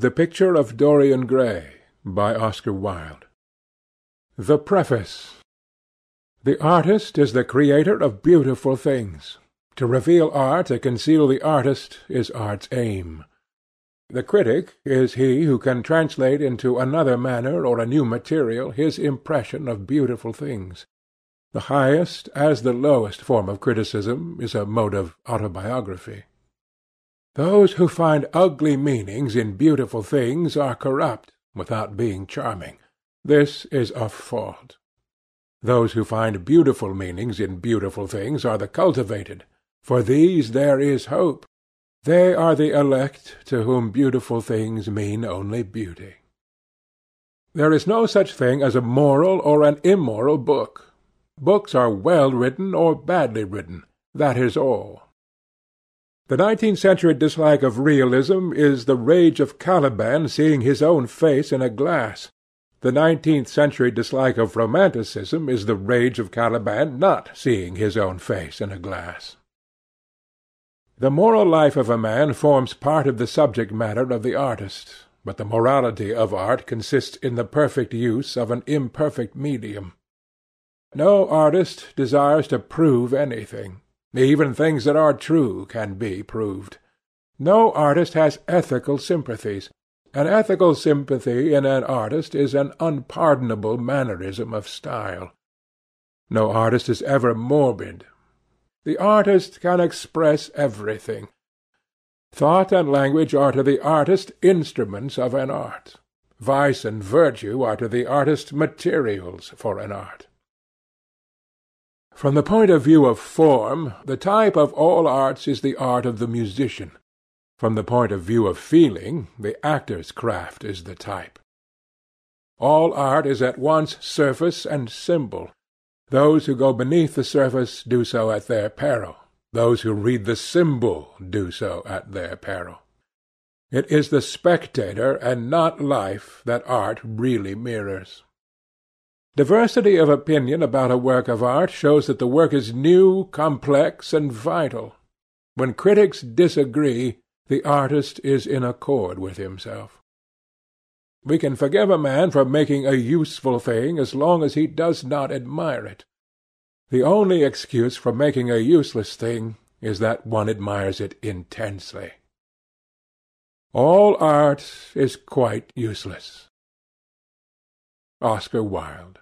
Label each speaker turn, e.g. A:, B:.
A: THE PICTURE OF DORIAN GRAY by Oscar Wilde THE PREFACE The artist is the creator of beautiful things. To reveal art, to conceal the artist, is art's aim. The critic is he who can translate into another manner or a new material his impression of beautiful things. The highest, as the lowest, form of criticism is a mode of autobiography. Those who find ugly meanings in beautiful things are corrupt, without being charming. This is a fault. Those who find beautiful meanings in beautiful things are the cultivated. For these there is hope. They are the elect, to whom beautiful things mean only beauty. There is no such thing as a moral or an immoral book. Books are well written or badly written. That is all. The nineteenth century dislike of realism is the rage of Caliban seeing his own face in a glass. The nineteenth century dislike of romanticism is the rage of Caliban not seeing his own face in a glass. The moral life of a man forms part of the subject matter of the artist, but the morality of art consists in the perfect use of an imperfect medium. No artist desires to prove anything. Even things that are true can be proved. No artist has ethical sympathies. An ethical sympathy in an artist is an unpardonable mannerism of style. No artist is ever morbid. The artist can express everything. Thought and language are to the artist instruments of an art. Vice and virtue are to the artist materials for an art. From the point of view of form, the type of all arts is the art of the musician. From the point of view of feeling, the actor's craft is the type. All art is at once surface and symbol. Those who go beneath the surface do so at their peril. Those who read the symbol do so at their peril. It is the spectator and not life that art really mirrors. Diversity of opinion about a work of art shows that the work is new, complex, and vital. When critics disagree, the artist is in accord with himself. We can forgive a man for making a useful thing as long as he does not admire it. The only excuse for making a useless thing is that one admires it intensely. All art is quite useless. Oscar Wilde